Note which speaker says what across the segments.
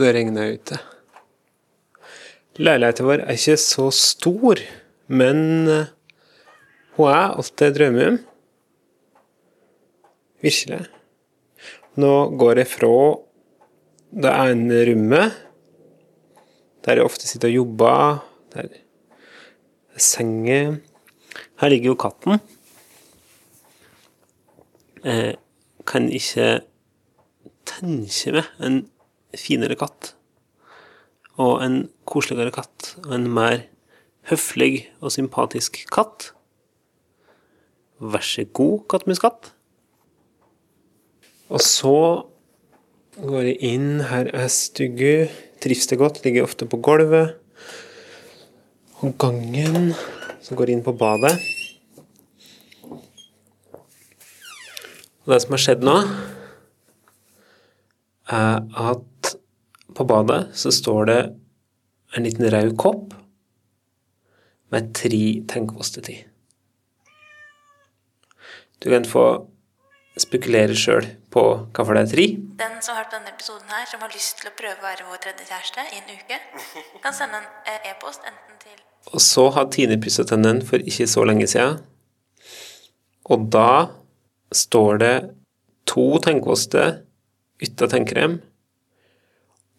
Speaker 1: Det regner ute. Leiligheten vår er ikke så stor, men eh, hun er alt jeg drømmer om. Virkelig. Nå går jeg fra det ene rommet, der jeg ofte sitter og jobber, der er senga Her ligger jo katten. Jeg kan ikke tenke meg en finere katt. Og en koseligere katt. Og en mer høflig og sympatisk katt. Vær så god, kattmuskatt. Og så går jeg inn. Her er stugu. Trives det godt. Ligger ofte på gulvet. Og gangen. Så går jeg inn på badet. Og det som har skjedd nå, er at på badet så står det en liten rød kopp med tre tenkvostet til. Du kan få spekulere sjøl på hvorfor det er tre.
Speaker 2: Den som har hørt denne episoden her, som har lyst til å prøve å være vår tredje kjæreste i en uke, kan sende en eh, e-post enten til
Speaker 1: Og så har Tine pussa tennene for ikke så lenge siden. Og da står det to tennkvoster uten tannkrem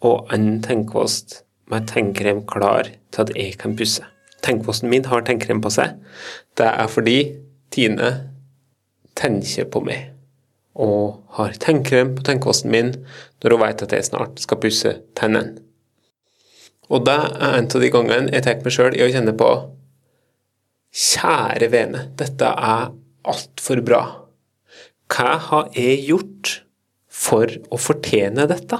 Speaker 1: og en tennkvost med tannkrem klar til at jeg kan pusse. Tannkvosten min har tannkrem på seg. Det er fordi Tine tenker på meg og har tannkrem på tannkvosten min når hun vet at jeg snart skal pusse tennene. Og det er en av de gangene jeg tar meg sjøl i å kjenne på Kjære vene, dette er altfor bra. Hva har jeg gjort for å fortjene dette?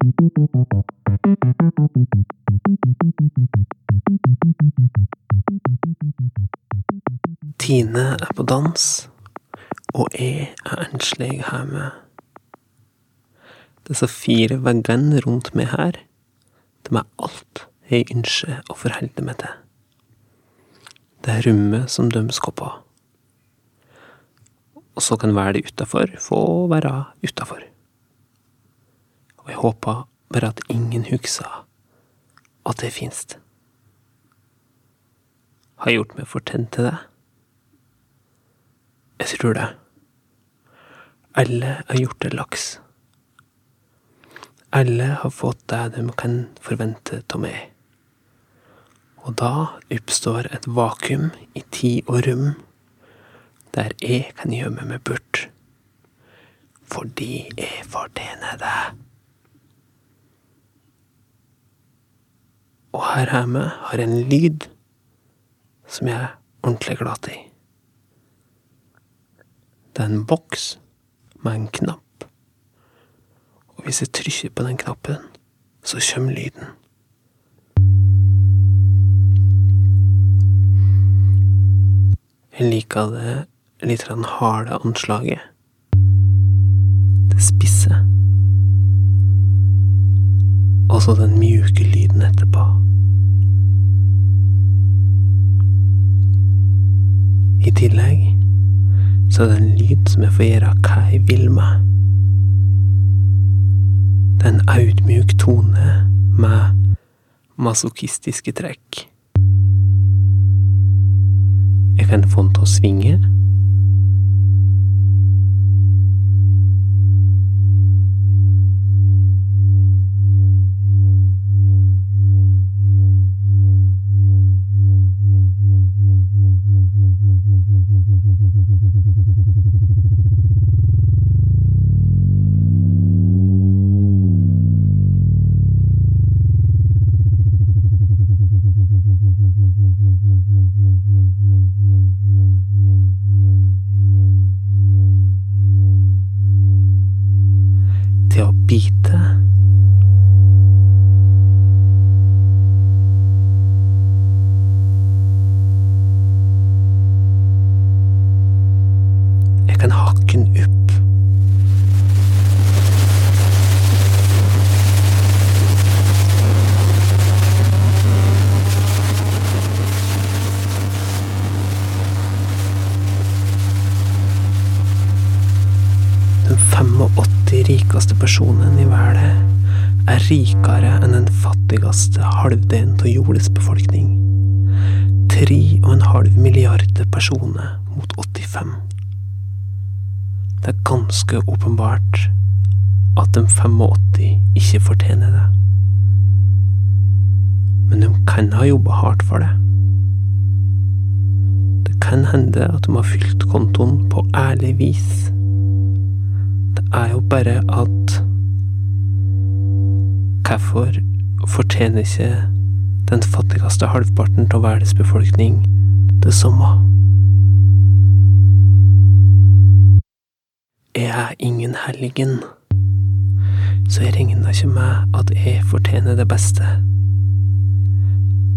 Speaker 1: Tine er på dans, og jeg er enslig hjemme. Disse fire veggene rundt meg her, de er alt jeg ønsker å forholde meg til. Det er rommet som de skal på. Og så kan være det utafor få være utafor. Og jeg håper bare at ingen husker at det finnes. Har jeg gjort meg fortjent til det? Jeg tror det. Alle har gjort det laks. Alle har fått det de kan forvente av meg. Og da oppstår et vakuum i tid og rom, der jeg kan gjemme meg bort. Fordi jeg fortjener det. Her hjemme har en lyd som jeg er ordentlig glad i. Det er en boks med en knapp. Og hvis jeg trykker på den knappen, så kommer lyden. Jeg liker det litt harde anslaget. Det spisse. Og så den mjuke lyden etterpå. I tillegg så er det en lyd som jeg får gjøre hva jeg vil med. Det er en audmjuk tone med masochistiske trekk. Jeg kan få den til å svinge.
Speaker 3: Ganske åpenbart at de 85 ikke fortjener det. Men de kan ha jobba hardt for det. Det kan hende at de har fylt kontoen på ærlig vis. Det er jo bare at Hvorfor fortjener ikke den fattigste halvparten av verdens befolkning det samme? Jeg er ingen helgen, så jeg regner ikke med at jeg fortjener det beste.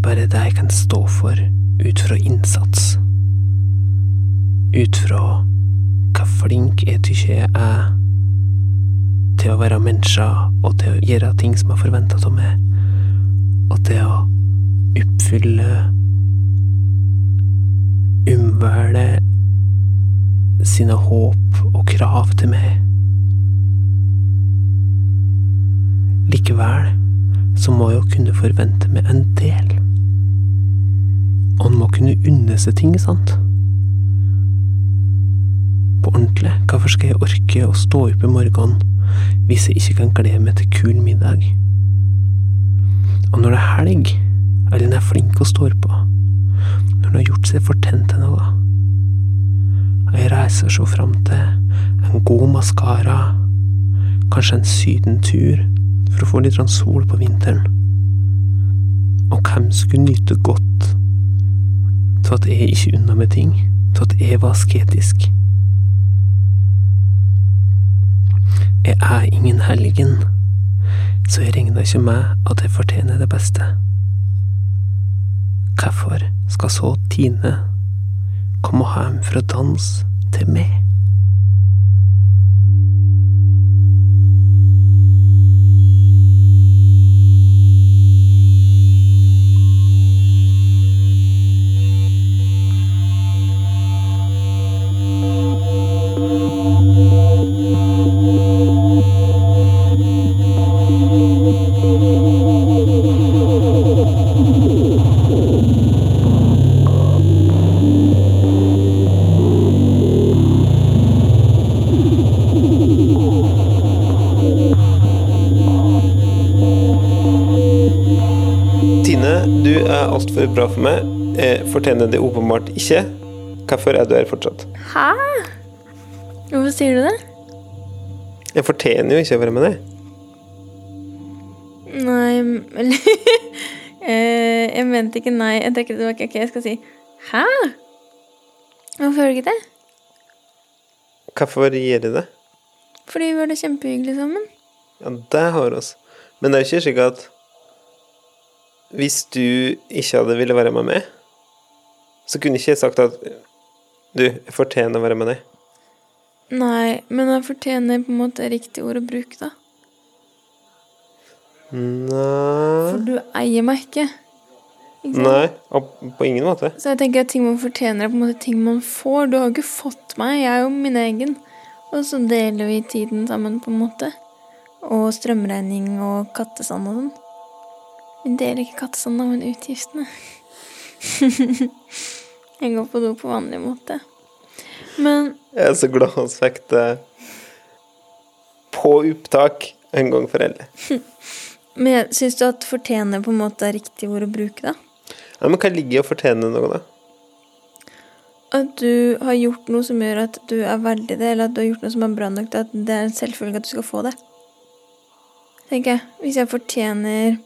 Speaker 3: Bare det jeg kan stå for ut fra innsats. Ut fra hva flink jeg tykker jeg er til å være menneske og til å gjøre ting som er forventa av meg, og til å oppfylle umvælet sine håp og krav til meg. Likevel så må jeg jo kunne forvente meg en del. Og en må kunne unne seg ting, sant? På ordentlig, hvorfor skal jeg orke å stå opp i morgen hvis jeg ikke kan glede meg til kul middag? Og når det er helg, eller når jeg er flink og står på, når en har gjort seg fortjent til noe, og jeg reiser så fram til en god maskara, kanskje en sydentur for å få litt sol på vinteren. Og hvem skulle nyte godt til at jeg ikke unna meg ting, til at jeg var asketisk? Jeg er ingen helgen, så jeg regner ikke med at jeg fortjener det beste. Hvorfor skal så Tine komme hjem fra dans til meg? Altfor bra for meg. Jeg fortjener det åpenbart ikke. Hvorfor er du her fortsatt?
Speaker 2: Hæ? Hvorfor sier du det?
Speaker 3: Jeg fortjener jo ikke å være med deg.
Speaker 2: Nei Eller eh, Jeg mente ikke nei. Jeg trekker det tilbake. Ok, jeg skal si hæ? Hvorfor gjør du ikke det?
Speaker 3: Hvorfor gjør jeg det?
Speaker 2: Fordi vi har det kjempehyggelig sammen.
Speaker 3: Ja, det har vi. Men det er jo ikke slik at hvis du ikke hadde ville være med meg, så kunne ikke jeg sagt at du, jeg fortjener å være med deg.
Speaker 2: Nei, men jeg fortjener på en måte riktig ord å bruke, da.
Speaker 3: Nei
Speaker 2: For du eier meg ikke. Ikke?
Speaker 3: Nei, på ingen måte.
Speaker 2: Så jeg tenker at ting man fortjener, er på en måte ting man får. Du har jo ikke fått meg, jeg er jo min egen. Og så deler vi tiden sammen, på en måte. Og strømregning og kattesand og sånn. Vi deler ikke kattesand, men utgiftene. jeg går på do på vanlig måte. Men
Speaker 3: Jeg er så glad han fikk det på opptak en gang for alle.
Speaker 2: Men syns du at fortjener på en måte er riktig ord å bruke, da?
Speaker 3: Ja, men hva ligger i å fortjene noe, da?
Speaker 2: At du har gjort noe som gjør at du er verdig det, eller at du har gjort noe som er bra nok til at det er en selvfølge at du skal få det. Tenker jeg. Hvis jeg fortjener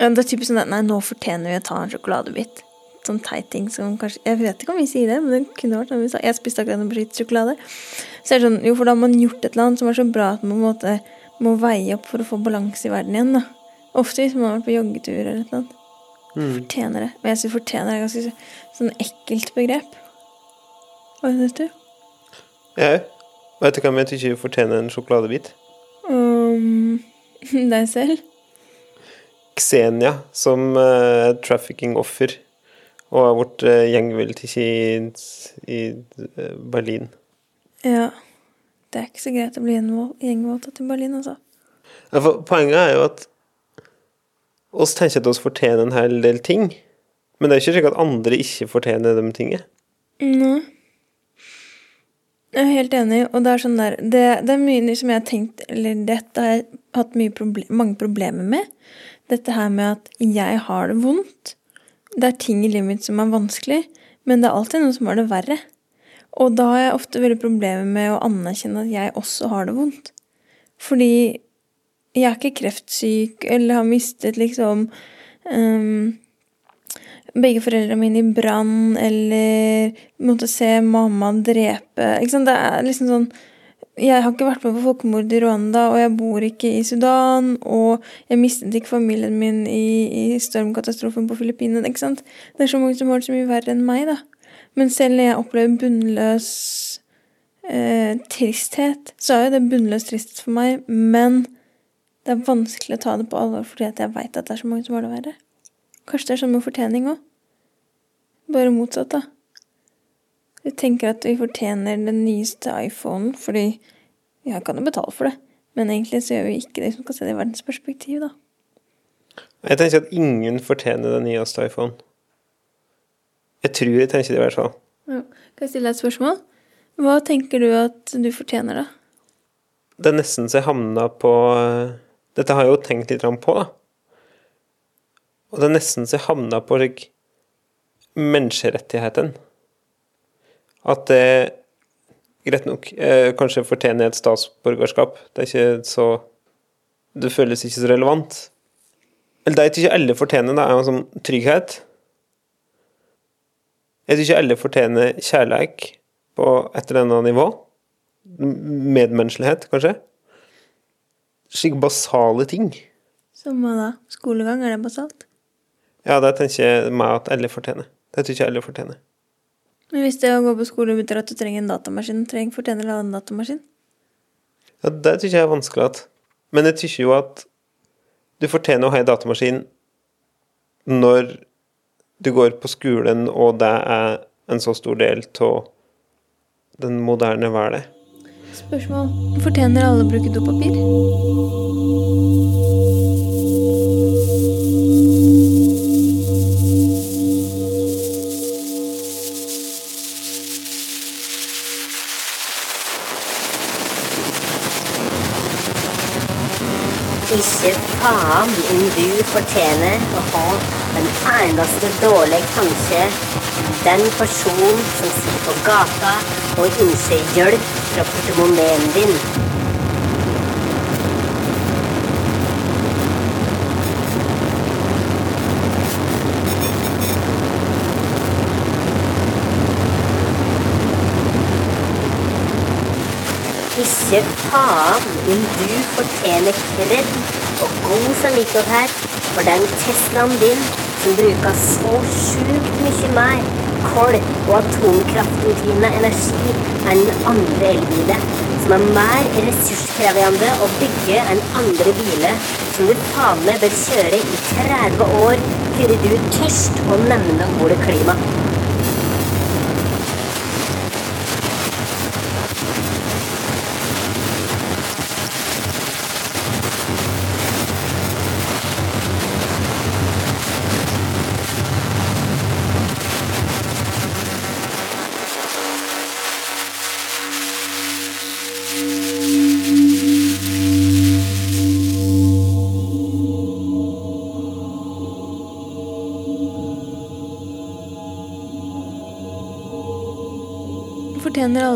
Speaker 2: Det er typisk sånn at nei, nå fortjener vi å ta en sjokoladebit. sånn teit ting som kanskje Jeg vet ikke om vi sier det, men det kunne vært sånn vi sa. Jeg spiste akkurat en bit sjokolade. Så er det sånn, jo, for da har man gjort et eller annet som er så bra at man måte må veie opp for å få balanse i verden igjen. da. Ofte hvis man har vært på joggetur eller et eller annet. Fortjener det. Men jeg syns fortjener er ganske sånn ekkelt begrep. Hva syns du?
Speaker 1: Jeg vet du hva jeg ikke fortjener en sjokoladebit?
Speaker 2: Um, deg selv?
Speaker 1: Xenia som uh, trafficking-offer og har blitt uh, gjengveldet i, i uh, Berlin.
Speaker 2: Ja. Det er ikke så greit å bli gjengvoldtatt i Berlin, altså.
Speaker 1: Ja, Poenget er jo at oss tenker at oss fortjener en hel del ting, men det er jo ikke slik at andre ikke fortjener de tingene.
Speaker 2: Nei. Jeg er helt enig, og det er sånn der Det, det er mye som jeg har tenkt Eller dette har jeg hatt proble mange problemer med. Dette her med at jeg har det vondt. Det er ting i livet mitt som er vanskelig, men det er alltid noen som har det verre. Og da har jeg ofte veldig problemer med å anerkjenne at jeg også har det vondt. Fordi jeg er ikke kreftsyk eller har mistet liksom um, begge foreldrene mine i brann, eller måtte se mamma drepe ikke sant? Det er liksom sånn Jeg har ikke vært med på folkemord i Rwanda, og jeg bor ikke i Sudan, og jeg mistet ikke familien min i, i stormkatastrofen på Filippinene. ikke sant? Det er så mange som har det så mye verre enn meg, da. Men selv når jeg opplever bunnløs eh, tristhet, så er jo det bunnløs tristhet for meg, men det er vanskelig å ta det på alvor fordi jeg veit at det er så mange som har det verre. Kanskje det er sånn med fortjening òg. Bare motsatt, da. Vi tenker at vi fortjener den nyeste iPhonen fordi jeg kan jo betale for det. Men egentlig så gjør vi ikke det som kan se det i verdens perspektiv, da.
Speaker 1: Jeg tenker at ingen fortjener den nyeste iPhone. Jeg tror jeg tenker det i hvert fall.
Speaker 2: Ja. Kan jeg stille deg et spørsmål? Hva tenker du at du fortjener, da?
Speaker 1: Det er nesten så jeg havna på eh, Dette har jeg jo tenkt litt på, da. Og det er nesten så jeg havna på like, menneskerettigheten. At det Greit nok, eh, kanskje fortjener et statsborgerskap. Det er ikke så Det føles ikke så relevant. Eller det jeg ikke alle fortjener, det er en sånn trygghet. Jeg syns ikke alle fortjener kjærleik på et eller annet nivå. Medmenneskelighet, kanskje. Slik basale ting.
Speaker 2: Som hva da? Skolegang, er det basalt?
Speaker 1: Ja, det tenker jeg meg at alle fortjener. Det syns jeg alle fortjener.
Speaker 2: Men hvis det å gå på skole betyr at du trenger en datamaskin, trenger fortjener du en datamaskin?
Speaker 1: Ja, det syns jeg er vanskelig at Men jeg syns jo at du fortjener å ha en datamaskin når du går på skolen, og det er en så stor del av den moderne verden.
Speaker 2: Spørsmål. Fortjener alle å bruke dopapir?
Speaker 4: Faen om du fortjener å ha den eneste dårlige tanke den personen som sitter på gata og ønsker hjelp fra portemoneen din. Ikke faen om du fortjener kred og god samvittighet for den Teslaen din som bruker så sjukt mye mer kål og atomkraftutvinnet energi enn andre elbiler, som er mer ressurskrevende å bygge enn andre biler som du faen meg bør kjøre i 30 år før du tørst å nevne ordet klima.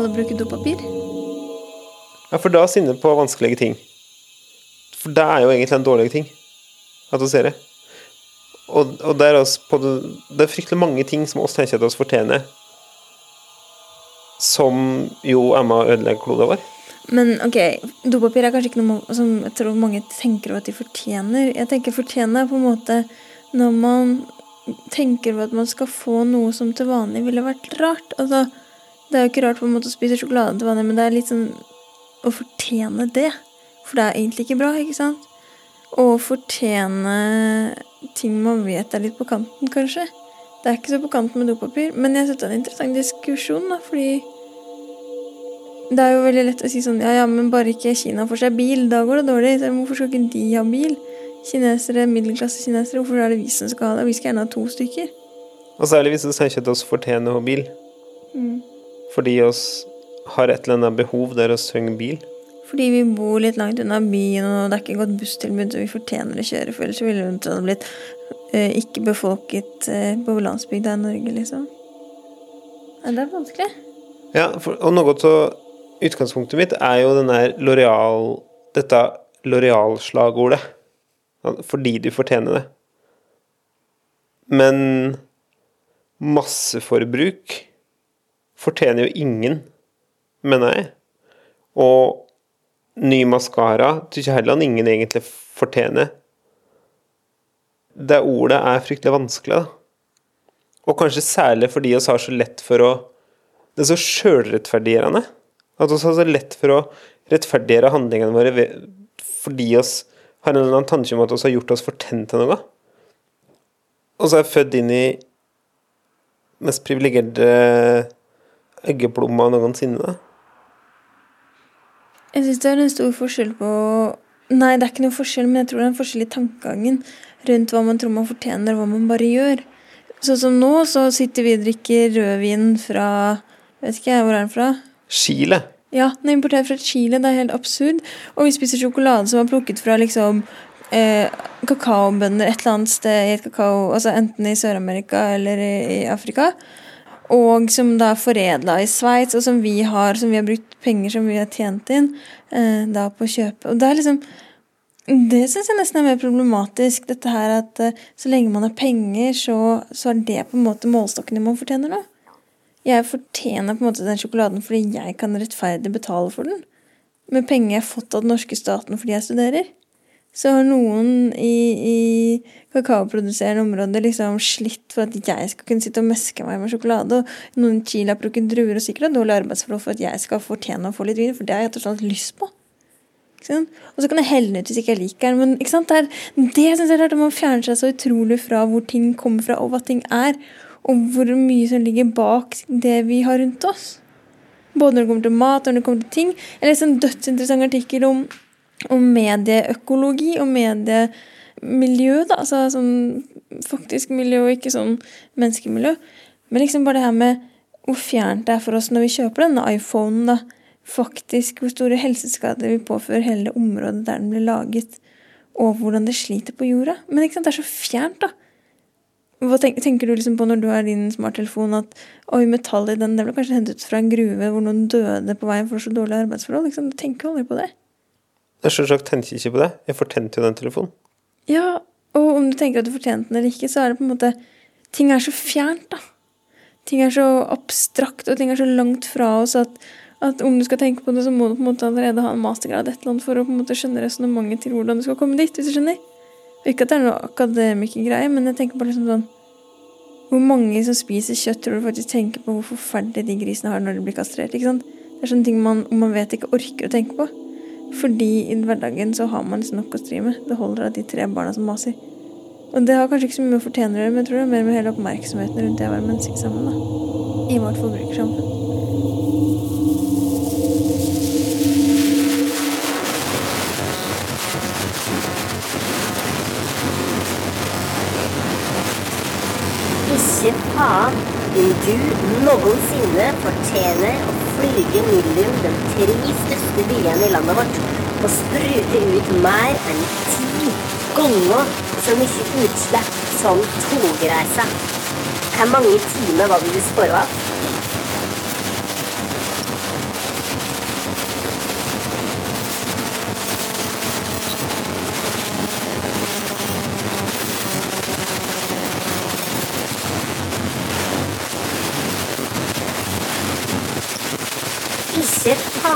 Speaker 2: Alle bruke dopapir?
Speaker 1: Ja, for da er sinne på vanskelige ting. For det er jo egentlig en dårlig ting at du ser det. Og, og det, er det, det er fryktelig mange ting som oss tenker at oss fortjener, som jo er med å ødelegge kloden vår.
Speaker 2: Men ok, dopapir er kanskje ikke noe som jeg tror mange tenker at de fortjener. Jeg tenker fortjene på en måte når man tenker på at man skal få noe som til vanlig ville vært rart. Altså, det er jo ikke rart på en måte å spise sjokolade til vanlig, men det er litt sånn å fortjene det. For det er egentlig ikke bra, ikke sant? Å fortjene ting man vet er litt på kanten, kanskje. Det er ikke så på kanten med dopapir, men jeg synes det er en interessant diskusjon, da, fordi det er jo veldig lett å si sånn ja, ja, men bare ikke Kina får seg bil, da går det dårlig. Så hvorfor skal ikke de ha bil? Kinesere, middelklasse-kinesere, hvorfor er det vi som skal ha det? Vi skal gjerne ha to stykker.
Speaker 1: Og særlig hvis vi tenker at oss fortjener å ha bil. Fordi oss har et eller annet behov der oss trenger bil.
Speaker 2: Fordi vi bor litt langt unna byen, og det er ikke godt busstilbud, så vi fortjener å kjøre, for ellers ville det blitt eh, ikke befolket eh, på landsbygda i Norge, liksom. Ja, det er vanskelig.
Speaker 1: Ja, for, og noe av utgangspunktet mitt er jo den der L'Oreal Dette L'Oreal-slagordet. Fordi du fortjener det. Men masseforbruk fortjener jo ingen, mener jeg. Og ny maskara syns jeg heller ingen egentlig fortjener. Det ordet er fryktelig vanskelig, da. Og kanskje særlig fordi vi har så lett for å Det er så sjølrettferdiggjørende. At vi har så lett for å rettferdiggjøre handlingene våre fordi vi har en eller annen tanke om at vi har gjort oss fortjent til noe. Og så er jeg født inn i mest privilegerte eggeplomma noensinne.
Speaker 2: Jeg syns det er en stor forskjell på Nei, det er ikke noe forskjell, men jeg tror det er en forskjell i tankegangen rundt hva man tror man fortjener, og hva man bare gjør. Sånn som nå, så sitter vi og drikker rødvin fra Vet ikke jeg, hvor er den fra?
Speaker 1: Chile.
Speaker 2: Ja, den er importert fra Chile. Det er helt absurd. Og vi spiser sjokolade som er plukket fra liksom eh, kakaobønder et eller annet sted i et kakao Altså enten i Sør-Amerika eller i, i Afrika. Og som da er foredla i Sveits, og som vi har Som vi har brukt penger som vi har tjent inn, eh, da på å kjøpe. Og det er liksom Det syns jeg nesten er mer problematisk. Dette her at eh, så lenge man har penger, så, så er det på en måte målstokken man fortjener nå. Jeg fortjener på en måte den sjokoladen fordi jeg kan rettferdig betale for den. Med penger jeg har fått av den norske staten fordi jeg studerer. Så har noen i, i kakaoproduserende områder liksom slitt for at jeg skal kunne sitte og meske meg med sjokolade. Og noen i Chile druer og sikkert dårlig arbeidsforhold for at jeg skal fortjene å få litt vin, for det har jeg rett og lyst på. Og så kan jeg helle den ut hvis ikke jeg liker den. Men det, er, det synes jeg er rart man fjerner seg så utrolig fra hvor ting kommer fra, og hva ting er. Og hvor mye som ligger bak det vi har rundt oss. Både når det kommer til mat og når det kommer til ting. Jeg leste en dødsinteressant artikkel om, om medieøkologi og mediemiljø. da, altså sånn faktisk miljø og ikke sånn menneskemiljø. Men liksom bare det her med hvor fjernt det er for oss når vi kjøper denne iPhonen. da, Faktisk hvor store helseskader vi påfører hele området der den ble laget. Og hvordan det sliter på jorda. Men ikke sant, det er så fjernt, da. Hva tenker, du liksom på når du har din smarttelefon at oi, metallet i den det ble kanskje hentet ut fra en gruve hvor noen døde på veien for så dårlige arbeidsforhold? Liksom. Du tenker aldri på det.
Speaker 1: Jeg selvsagt tenker ikke på det. Jeg fortente jo den telefonen.
Speaker 2: Ja, og om du tenker at du fortjente den eller ikke, så er det på en måte Ting er så fjernt, da. Ting er så abstrakt, og ting er så langt fra oss at, at om du skal tenke på det, så må du på en måte allerede ha en mastergrad et eller annet for å på en måte skjønne resonnementet til hvordan du skal komme dit, hvis du skjønner. Ikke at det er noe akademikergreie, men jeg tenker på liksom sånn Hvor mange som spiser kjøtt, tror du faktisk tenker på hvor forferdelig de grisene har når de blir kastrert? ikke sant? Det er sånne ting man, man vet ikke orker å tenke på. Fordi i hverdagen så har man liksom nok å stri med. Det holder av de tre barna som maser. Og det har kanskje ikke så mye med fortjene å gjøre, men jeg tror det er mer med hele oppmerksomheten rundt det å være menneske sammen. da. I vårt forbrukersamfunn.
Speaker 4: Ikke faen om du noensinne fortjener å flyge mellom de tre største byene i landet vårt og sprute ut mer enn ti ganger så mye utslipp som togreiser. Hvor mange timer var det du spara av?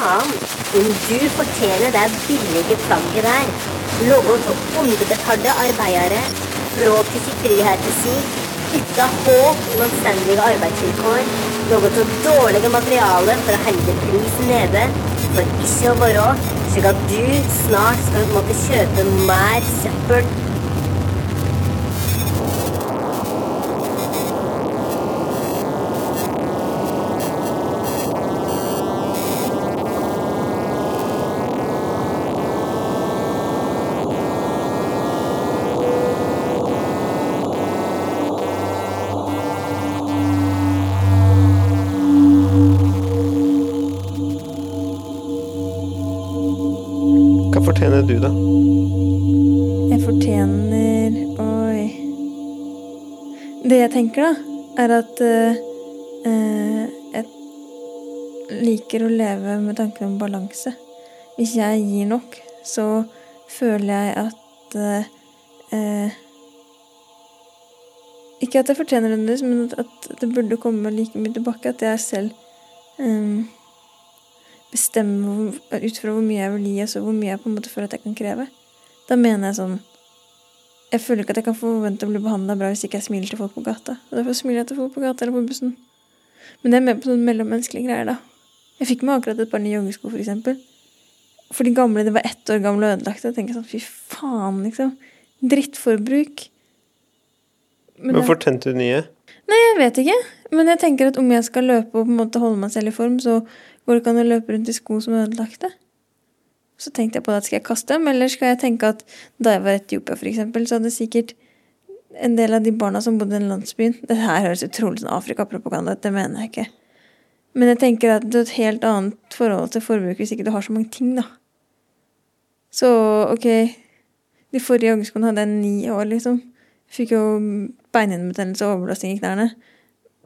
Speaker 4: Faen om du fortjener det billige plagget der. Av underbetalte arbeidere fra til si, uten håp om anstendige arbeidsvilkår. Laga av dårlige materialer for å holde prisen nede, for ikke å være slik at du snart skal måtte kjøpe mer søppel
Speaker 2: Tenker, da, er at eh, eh, jeg liker å leve med tanken om balanse. Hvis jeg gir nok, så føler jeg at eh, eh, Ikke at jeg fortjener det, men at- det burde komme like mye tilbake. At jeg selv eh, bestemmer ut fra hvor mye jeg vil gi, og så hvor mye jeg på en måte føler at jeg kan kreve. Da mener jeg sånn Jeg føler ikke at jeg kan forvente å bli behandla bra hvis ikke jeg smiler til folk på gata. Og derfor smiler jeg til folk på gata eller på bussen. Men det er mer på sånne mellommenneskelige greier, da. Jeg fikk meg akkurat et par nye joggesko, for eksempel. For de gamle de var ett år gamle og ødelagte. Jeg tenker sånn, fy faen, liksom. Drittforbruk. Men Hvorfor
Speaker 1: tente du nye?
Speaker 2: Nei, jeg vet ikke. Men jeg tenker at om jeg skal løpe og på en måte holde meg selv i form, så går det ikke an å løpe rundt i sko som er ødelagte. Så tenkte jeg på at skal jeg kaste dem, eller skal jeg tenke at da jeg var i Etiopia eksempel, så hadde sikkert en del av de barna som bodde i den landsbyen Det her høres utrolig sånn Afrikapropaganda ut, det mener jeg ikke. Men jeg tenker at det er et helt annet forhold til forbruk hvis ikke du har så mange ting, da. Så ok, de forrige joggeskoene hadde jeg ni år, liksom. Fikk jo beinhinnebetennelse og overbelastning i knærne.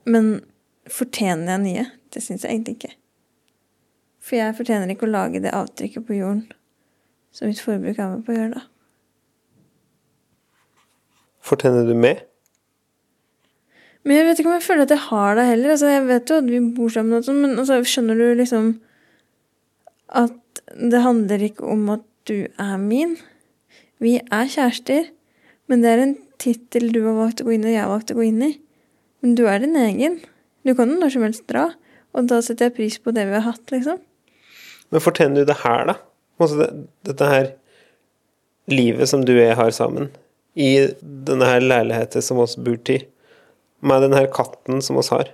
Speaker 2: Men fortjener jeg nye? Det syns jeg egentlig ikke. For jeg fortjener ikke å lage det avtrykket på jorden som mitt forbruk er med på å gjøre, da.
Speaker 1: Fortjener du mer?
Speaker 2: Men jeg vet ikke om jeg føler at jeg har det heller. Altså, jeg vet jo at vi bor sammen, og sånn, men altså, skjønner du liksom at det handler ikke om at du er min. Vi er kjærester, men det er en tittel du har valgt å gå inn i, og jeg har valgt å gå inn i. Men du er din egen. Du kan jo når som helst dra, og da setter jeg pris på det vi har hatt, liksom.
Speaker 1: Men fortjener du det her, da? Altså det, dette her livet som du og jeg har sammen, i denne her leiligheten som oss bor til, med denne her katten som oss har.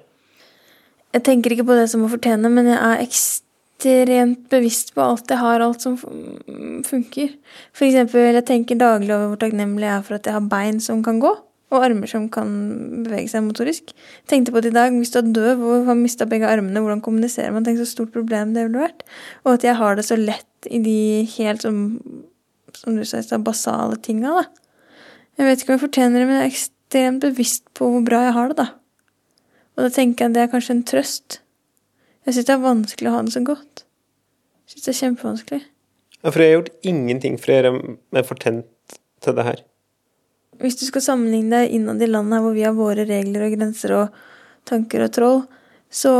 Speaker 2: Jeg tenker ikke på det som å fortjene, men jeg er ekstremt bevisst på alt jeg har, alt som fun- funker. For eksempel, jeg tenker daglig over hvor takknemlig jeg er for at jeg har bein som kan gå, og armer som kan bevege seg motorisk. Tenkte på det i dag, hvis du er døv og har mista begge armene, hvordan kommuniserer man? Tenk så stort problem det ville vært. Og at jeg har det så lett i de helt som, som du sa, basale tinga, da. Jeg vet ikke om jeg fortjener det, men jeg er ekstremt bevisst på hvor bra jeg har det, da. Og da tenker jeg at det er kanskje en trøst. Jeg syns det er vanskelig å ha det så godt. Jeg syns det er kjempevanskelig.
Speaker 1: Ja, for jeg har gjort ingenting for å gjøre meg fortjent til det her.
Speaker 2: Hvis du skal sammenligne deg innad i landet hvor vi har våre regler og grenser og tanker og troll, så,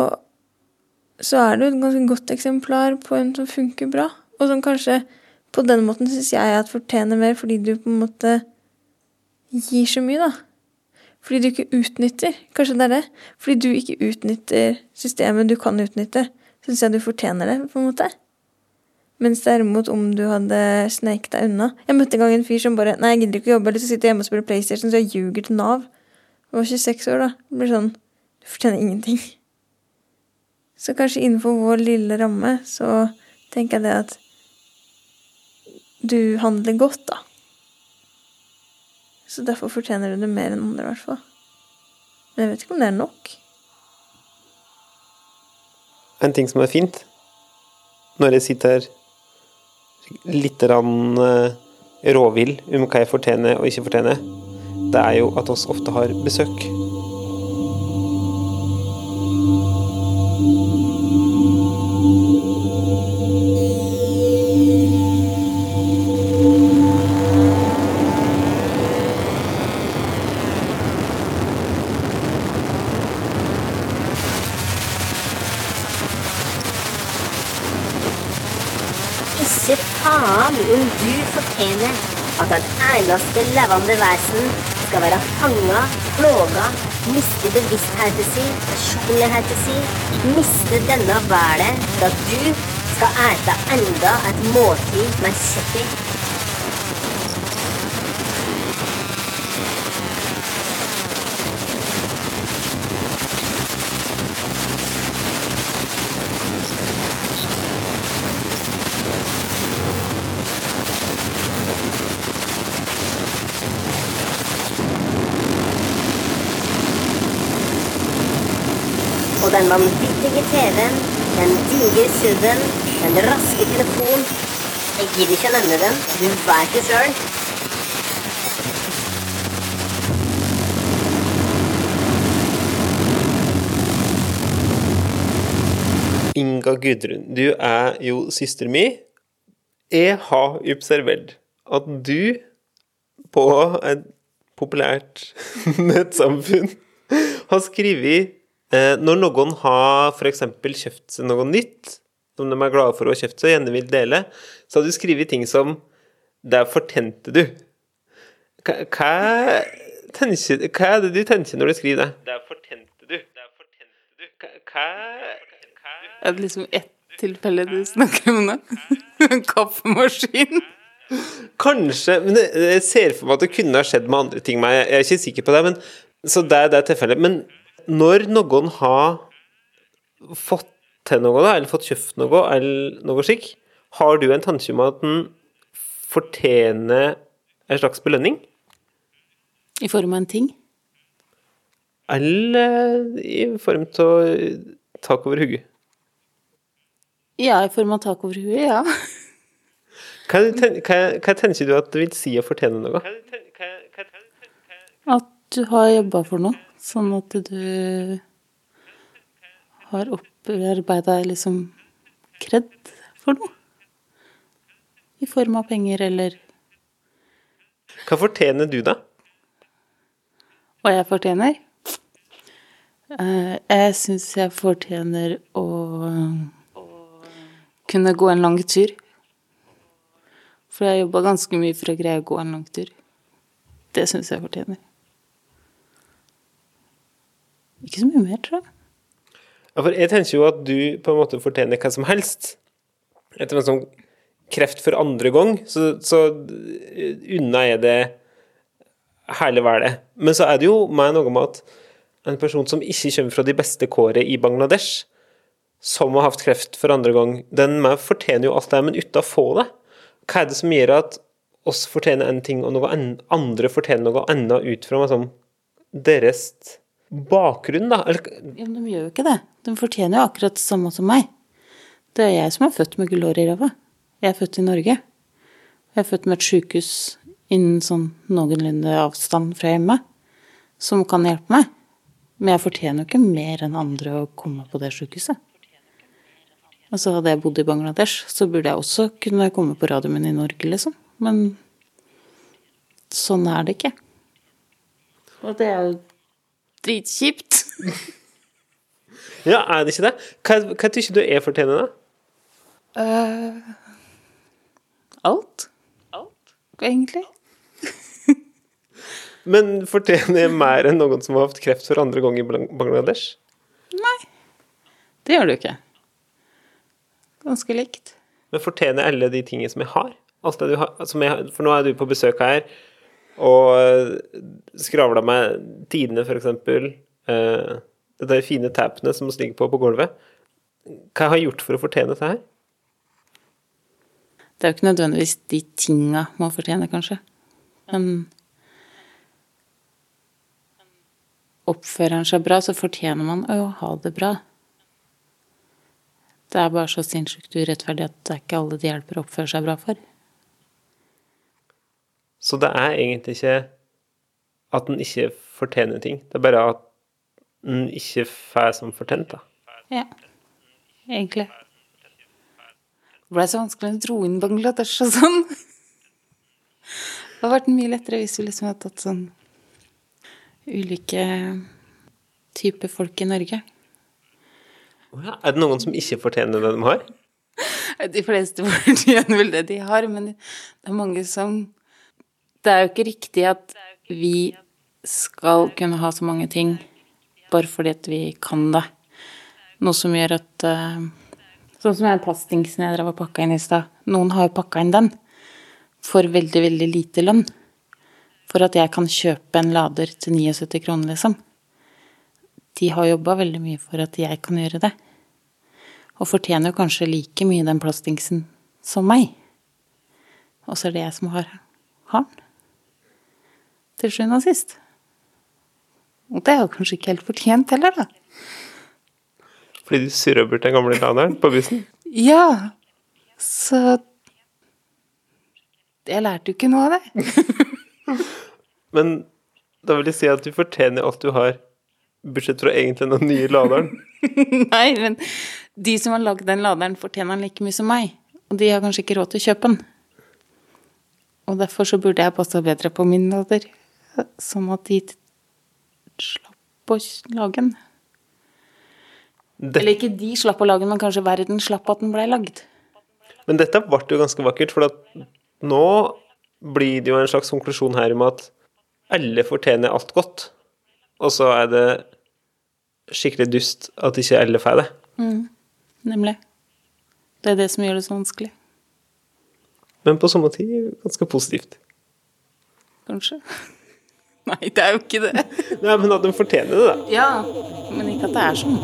Speaker 2: så er du et ganske godt eksemplar på en som funker bra. Og som kanskje på den måten syns jeg at fortjener mer, fordi du på en måte gir så mye, da. Fordi du ikke utnytter. Kanskje det er det. Fordi du ikke utnytter systemet du kan utnytte, syns jeg du fortjener det, på en måte. Mens derimot om du hadde sneket deg unna Jeg møtte en gang en fyr som bare Nei, jeg gidder ikke å jobbe, jeg har lyst til hjemme og spille PlayStation, så jeg ljuger til Nav. Jeg var 26 år, da. Det blir sånn Du fortjener ingenting. Så kanskje innenfor vår lille ramme så tenker jeg det at du handler godt, da. Så derfor fortjener du det mer enn andre, i hvert fall. Men jeg vet ikke om det er nok.
Speaker 1: En ting som er fint, når jeg sitter her litt rann, eh, råvill om hva jeg fortjener og ikke fortjener, det er jo at oss ofte har besøk.
Speaker 4: Levende vesen skal være fanga, plaga, miste bevisstheten sin, personligheten sin, miste denne verden at du skal ete enda et måltid med kjøtt den vanvittige TV-en, den digre SUV-en, den raske telefonen Jeg gidder ikke å nevne den, du veit det sjøl.
Speaker 1: Inga Gudrun, du er jo søster mi. Jeg har observert at du på et populært nettsamfunn har skrevet Når noen har f.eks. kjøpt seg noe nytt, som de er glade for å ha kjøpt seg og gjerne vil dele, så har du skrevet ting som Der fortjente du. Hva, tenker, hva er det du tenker når du skriver det? Der fortjente du. Der fortjente du. Hva,
Speaker 5: Er det liksom ett tilfelle du snakker om nå? En kaffemaskin?
Speaker 1: Kanskje, men jeg ser for meg at det kunne ha skjedd med andre ting. Men jeg jeg er ikke sikker på det. Men, så det er det tilfellet. Men når noen har fått til noe, da, eller fått kjøpt noe, eller noe slik, har du en tanke om at den fortjener en slags belønning?
Speaker 5: I form av en ting?
Speaker 1: Eller i form av tak over hodet?
Speaker 5: Ja, i form av tak over hodet, ja.
Speaker 1: Hva, ten- hva, hva tenker du at det vil si å fortjene noe?
Speaker 5: At du har jobba for noe, sånn at du har opparbeida liksom kred for noe. I form av penger eller
Speaker 1: Hva fortjener du, da?
Speaker 5: Hva jeg fortjener? Eh, Jeg syns jeg fortjener å kunne gå en lang tur. For jeg har jobba ganske mye for å greie å gå en lang tur. Det syns jeg fortjener. Ikke så mye mer, tror jeg.
Speaker 1: Ja, for jeg tenker jo at du på en måte fortjener hva som helst. Etter en sånn kreft for andre gang, så, så unna er det hele verden. Men så er det jo meg noe med at en person som ikke kommer fra de beste kårene i Bangladesh, som har hatt kreft for andre gang, den meg fortjener jo alt det, men uten å få det. Hva er det som gjør at oss fortjener en ting, og noe andre fortjener noe annet ut fra liksom, deres bakgrunn, da?
Speaker 5: Ja, men de gjør jo ikke det. De fortjener jo akkurat det samme som meg. Det er jeg som er født med gullhår i ræva. Jeg er født i Norge. Jeg er født med et sjukehus innen sånn noenlunde avstand fra hjemme, som kan hjelpe meg. Men jeg fortjener jo ikke mer enn andre å komme på det sjukehuset. Altså, hadde jeg bodd i Bangladesh, så burde jeg også kunne komme på radioen min i Norge, liksom. Men sånn er det ikke. Og det er jo dritkjipt.
Speaker 1: ja, er det ikke det? Hva, hva tykker du er fortjenende? da?
Speaker 5: Alt. Alt. Egentlig.
Speaker 1: Men fortjener jeg mer enn noen som har hatt kreft for andre gang i Bangladesh?
Speaker 5: Nei, Det gjør du ikke. Ganske likt.
Speaker 1: Men fortjener alle de tingene som jeg har? Alt det du har som jeg, for nå er du på besøk her og skravla meg tidene, eksempel. Eh, de fine tapene som ligger på på gulvet. Hva har jeg gjort for å fortjene dette her?
Speaker 5: Det er jo ikke nødvendigvis de tinga man fortjener, kanskje. Men oppfører han seg bra, så fortjener man å ha det bra. Det er bare så sinnssykt urettferdig at det er ikke alle de hjelper å oppføre seg bra for.
Speaker 1: Så det er egentlig ikke at en ikke fortjener ting. Det er bare at en ikke får som fortjent, da.
Speaker 5: Ja, egentlig. Det ble så vanskelig å dro inn Bangladesh og sånn. Det hadde vært mye lettere hvis vi liksom hadde tatt sånn ulike typer folk i Norge.
Speaker 1: Ja, Er det noen som ikke fortjener det de har?
Speaker 5: De fleste fortjener vel det de har, men det er mange som Det er jo ikke riktig at vi skal kunne ha så mange ting bare fordi at vi kan det. Noe som gjør at eh, Sånn som den plastdingsen jeg drev og pakka inn i stad. Noen har jo pakka inn den for veldig, veldig lite lønn. For at jeg kan kjøpe en lader til 79 kroner, liksom. De har jobba veldig mye for at jeg kan gjøre det. Og fortjener jo kanskje like mye den plastdingsen som meg. Og så er det jeg som har, har den. Til sjuende og sist. Og det er jo kanskje ikke helt fortjent heller, da.
Speaker 1: Fordi du surra bort den gamle laderen på bussen?
Speaker 5: Ja, så Jeg lærte jo ikke noe av det.
Speaker 1: Men da vil jeg si at du fortjener alt du har, bortsett fra egentlig den nye laderen.
Speaker 5: Nei, men de som har lagd den laderen, fortjener den like mye som meg. Og de har kanskje ikke råd til å kjøpe den. Og derfor så burde jeg passa bedre på min lader, sånn at de slapp å lage den.
Speaker 1: Det,
Speaker 5: Eller ikke de slapp å lage den, men kanskje verden slapp at den blei lagd.
Speaker 1: men dette ble jo ganske vakkert, for nå blir det jo en slags konklusjon her om at alle fortjener alt godt. Og så er det skikkelig dust at ikke alle får det.
Speaker 5: Nemlig. Det er det som gjør det så vanskelig.
Speaker 1: Men på samme tid ganske positivt.
Speaker 5: Kanskje. Nei, det er jo ikke det.
Speaker 1: Nei, men at de fortjener det, da.
Speaker 5: Ja, men ikke at det er sånn.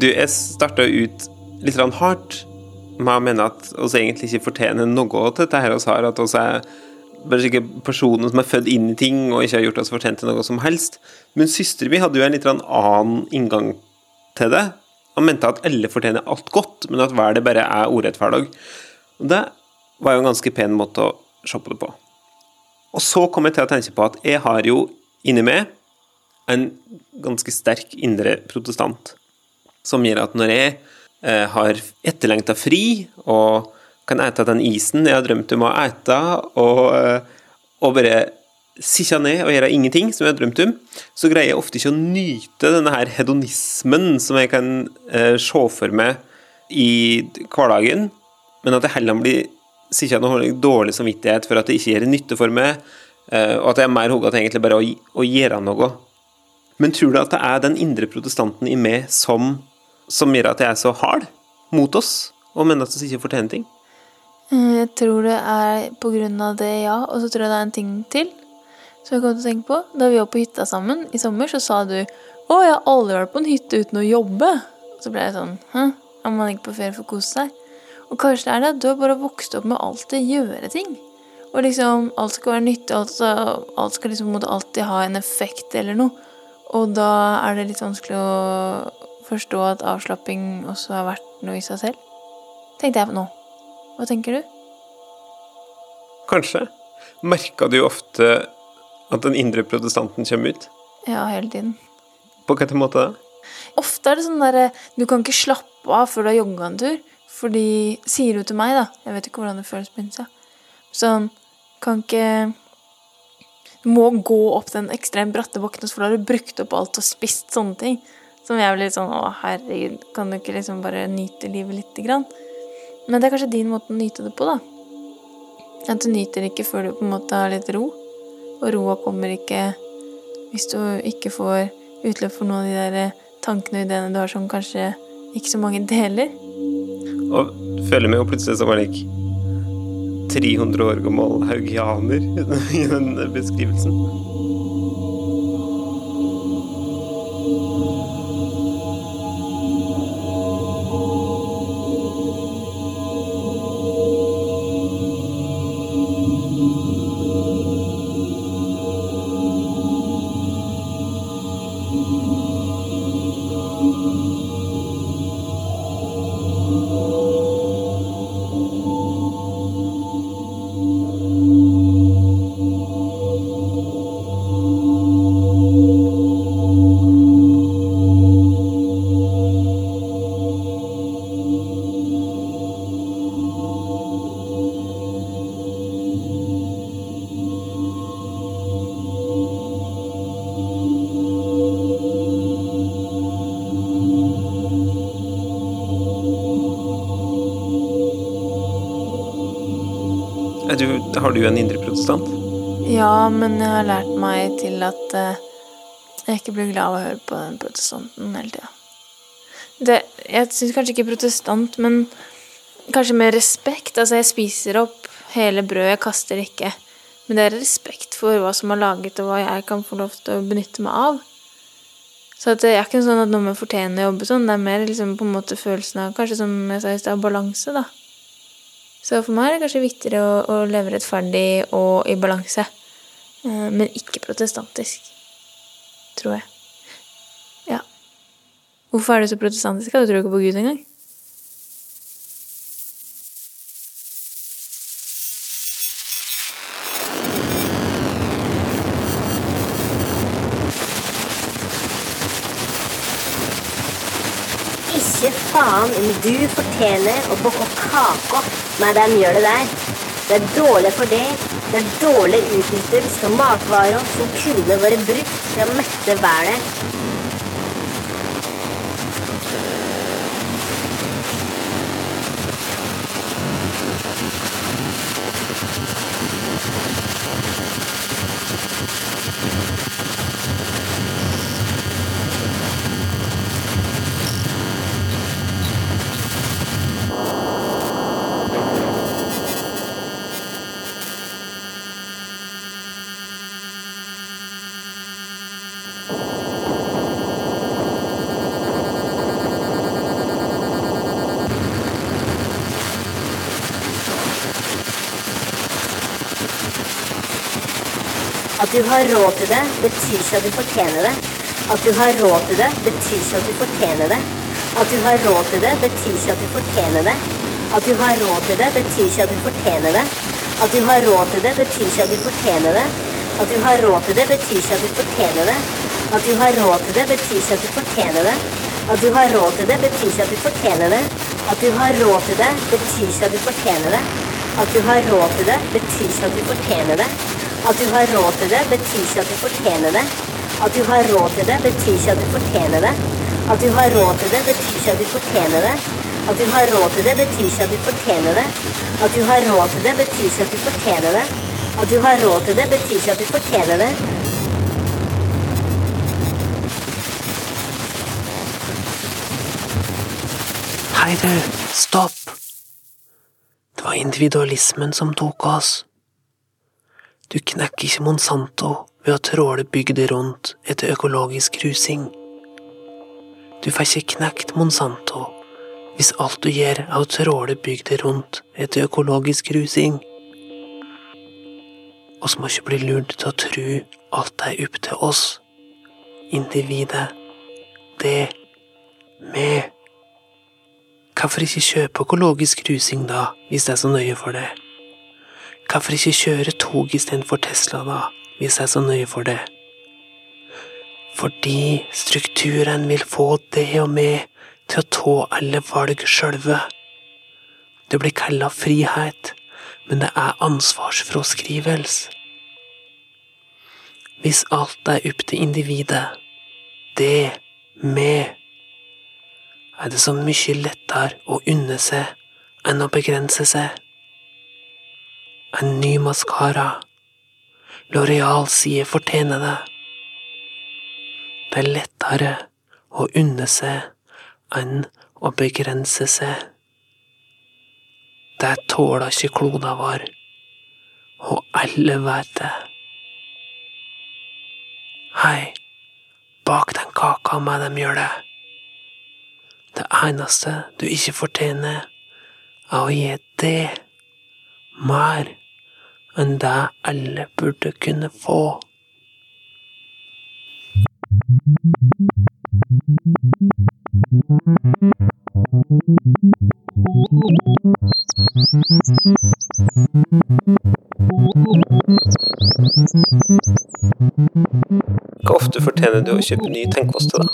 Speaker 1: Du, jeg starta ut litt hardt med å mene at vi egentlig ikke fortjener noe til dette her vi har, at vi er bare sikkert personer som er født inn i ting og ikke har gjort oss fortjent til noe som helst. Men søsteren min hadde jo en litt annen inngang til det. Han mente at alle fortjener alt godt, men at hver det bare er urettferdig. Og det var jo en ganske pen måte å se på det på. Og så kom jeg til å tenke på at jeg har jo inni meg en ganske sterk indre protestant som gjør at når jeg har etterlengta fri og kan ete den isen jeg har drømt om å ete, og, eh, og bare sitte ned og gjøre ingenting, som jeg har drømt om, så greier jeg ofte ikke å nyte denne her hedonismen som jeg kan eh, se for meg i hverdagen, men at jeg heller blir sittende og holde dårlig samvittighet for at det ikke gjør nytte for meg, eh, og at jeg er mer hugga til egentlig bare å, å gjøre noe. Men tror du at det er den indre protestanten i meg som som gjør at jeg er så hard mot oss, og mener at vi ikke fortjener ting?
Speaker 2: Eh, Jeg tror det er på grunn av det, ja. Og så tror jeg det er en ting til som jeg kom til å tenke på. Da vi var på hytta sammen i sommer, så sa du 'Å, jeg har aldri vært på en hytte uten å jobbe'. Og så ble jeg sånn 'Hæ? Er man ikke på ferie for å kose seg?' Og kanskje det er det at du har bare vokst opp med alltid gjøre ting. Og liksom alt skal være nyttig, alt skal, alt skal liksom måtte alltid ha en effekt eller noe. Og da er det litt vanskelig å forstå at avslapping også har vært noe i seg selv. Tenkte jeg på nå. Hva tenker du?
Speaker 1: Kanskje. Merka du ofte at den indre protestanten kommer ut?
Speaker 2: Ja, hele tiden.
Speaker 1: På hvilken måte da?
Speaker 2: Ofte er det sånn derre Du kan ikke slappe av før du har jogga en tur. Fordi Sier du til meg, da Jeg vet ikke hvordan det føles på innsida. Sånn Kan ikke Du må gå opp den ekstremt bratte bakken, for da har du brukt opp alt og spist sånne ting. Som jeg blir litt sånn Å, herregud, kan du ikke liksom bare nyte livet lite grann? Men det er kanskje din måte å nyte det på, da. At du nyter ikke før du på en måte har litt ro. Og roa kommer ikke hvis du ikke får utløp for noen av de der tankene og ideene du har som kanskje ikke så mange deler.
Speaker 1: Og føler meg jo plutselig som en like 300 år gammel haugianer i den beskrivelsen.
Speaker 3: Du, har du en indre protestant?
Speaker 2: Ja, men jeg har lært meg til at eh, jeg ikke blir glad av å høre på den protestanten hele tida. Jeg syns kanskje ikke protestant, men kanskje med respekt. Altså, jeg spiser opp hele brødet, jeg kaster ikke. Men det er respekt for hva som er laget, og hva jeg kan få lov til å benytte meg av. Så det er ikke sånn at noe med fortjener å jobbe sånn, det er mer liksom på en måte følelsen av Kanskje som jeg sa balanse, da. Så for meg er det kanskje viktigere å, å leve rettferdig og i balanse. Eh, Men ikke protestantisk. Tror jeg. Ja. Hvorfor er du så protestantisk? Du tror ikke på Gud engang?
Speaker 4: Fortjener å bake kaka med de gjør det der. Det er dårlig for deg. Det er dårlig utnyttelse av matvarer som kunne vært brukt til å mette været. At du har råd til det, betyr ikke at du fortjener det. At du har råd til det, betyr ikke at du fortjener det. At du har råd til det, betyr ikke at du fortjener det. At du har råd til det, betyr ikke at du fortjener det. At du har råd til det, betyr ikke at du fortjener det. At du har råd til det, betyr ikke at du fortjener det. At du har råd til det, betyr ikke at du fortjener det. At du har råd til det, betyr ikke at du fortjener det. At du har råd til det, betyr ikke at du fortjener det. At du har råd til det, betyr ikke at du fortjener det. At du har råd til det, betyr ikke at du fortjener det. At du har råd til det, betyr ikke at du fortjener det. At du har råd til det, betyr ikke at du fortjener det. At du har råd til det, betyr ikke at du fortjener det. At du har råd til det, betyr ikke at du fortjener det. At du har råd til det, betyr ikke at du fortjener det.
Speaker 3: Hei, du. Stopp. Det var individualismen som tok oss. Du knekker ikke Monsanto ved å tråle bygder rundt etter økologisk rusing. Du får ikke knekt Monsanto hvis alt du gjør er å tråle bygder rundt etter økologisk rusing. Oss må ikke bli lurt til å tro alt er opp til oss. Individet. Det. Vi. Hvorfor ikke kjøpe økologisk rusing da, hvis det er så nøye for det? Hvorfor ikke kjøre tog istedenfor Tesla da, hvis jeg er så nøye for det? Fordi strukturen vil få det og meg til å ta alle valg sjølve. Det blir kalla frihet, men det er ansvarsfraskrivelse. Hvis alt er opp til individet, det, meg, er det så mye lettere å unne seg enn å begrense seg. En ny maskara. Loreal sier fortjener det. Det er lettere å unne seg enn å begrense seg. Det tåler ikke kloda vår, og alle vet det. Hei, bak den kaka med dem gjør det. Det eneste du ikke fortjener, er å gi det mer enn det alle burde kunne få. Hvor ofte fortjener du å kjøpe ny tennkoste, da?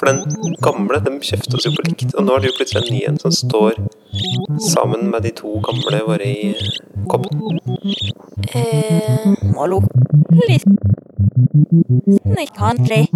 Speaker 3: For den gamle den kjøpte oss jo på likt, og nå er det jo plutselig en ny en som står sammen med de to gamle våre i koppen.
Speaker 2: Eh,
Speaker 6: Hallo. Litt snikhandlig.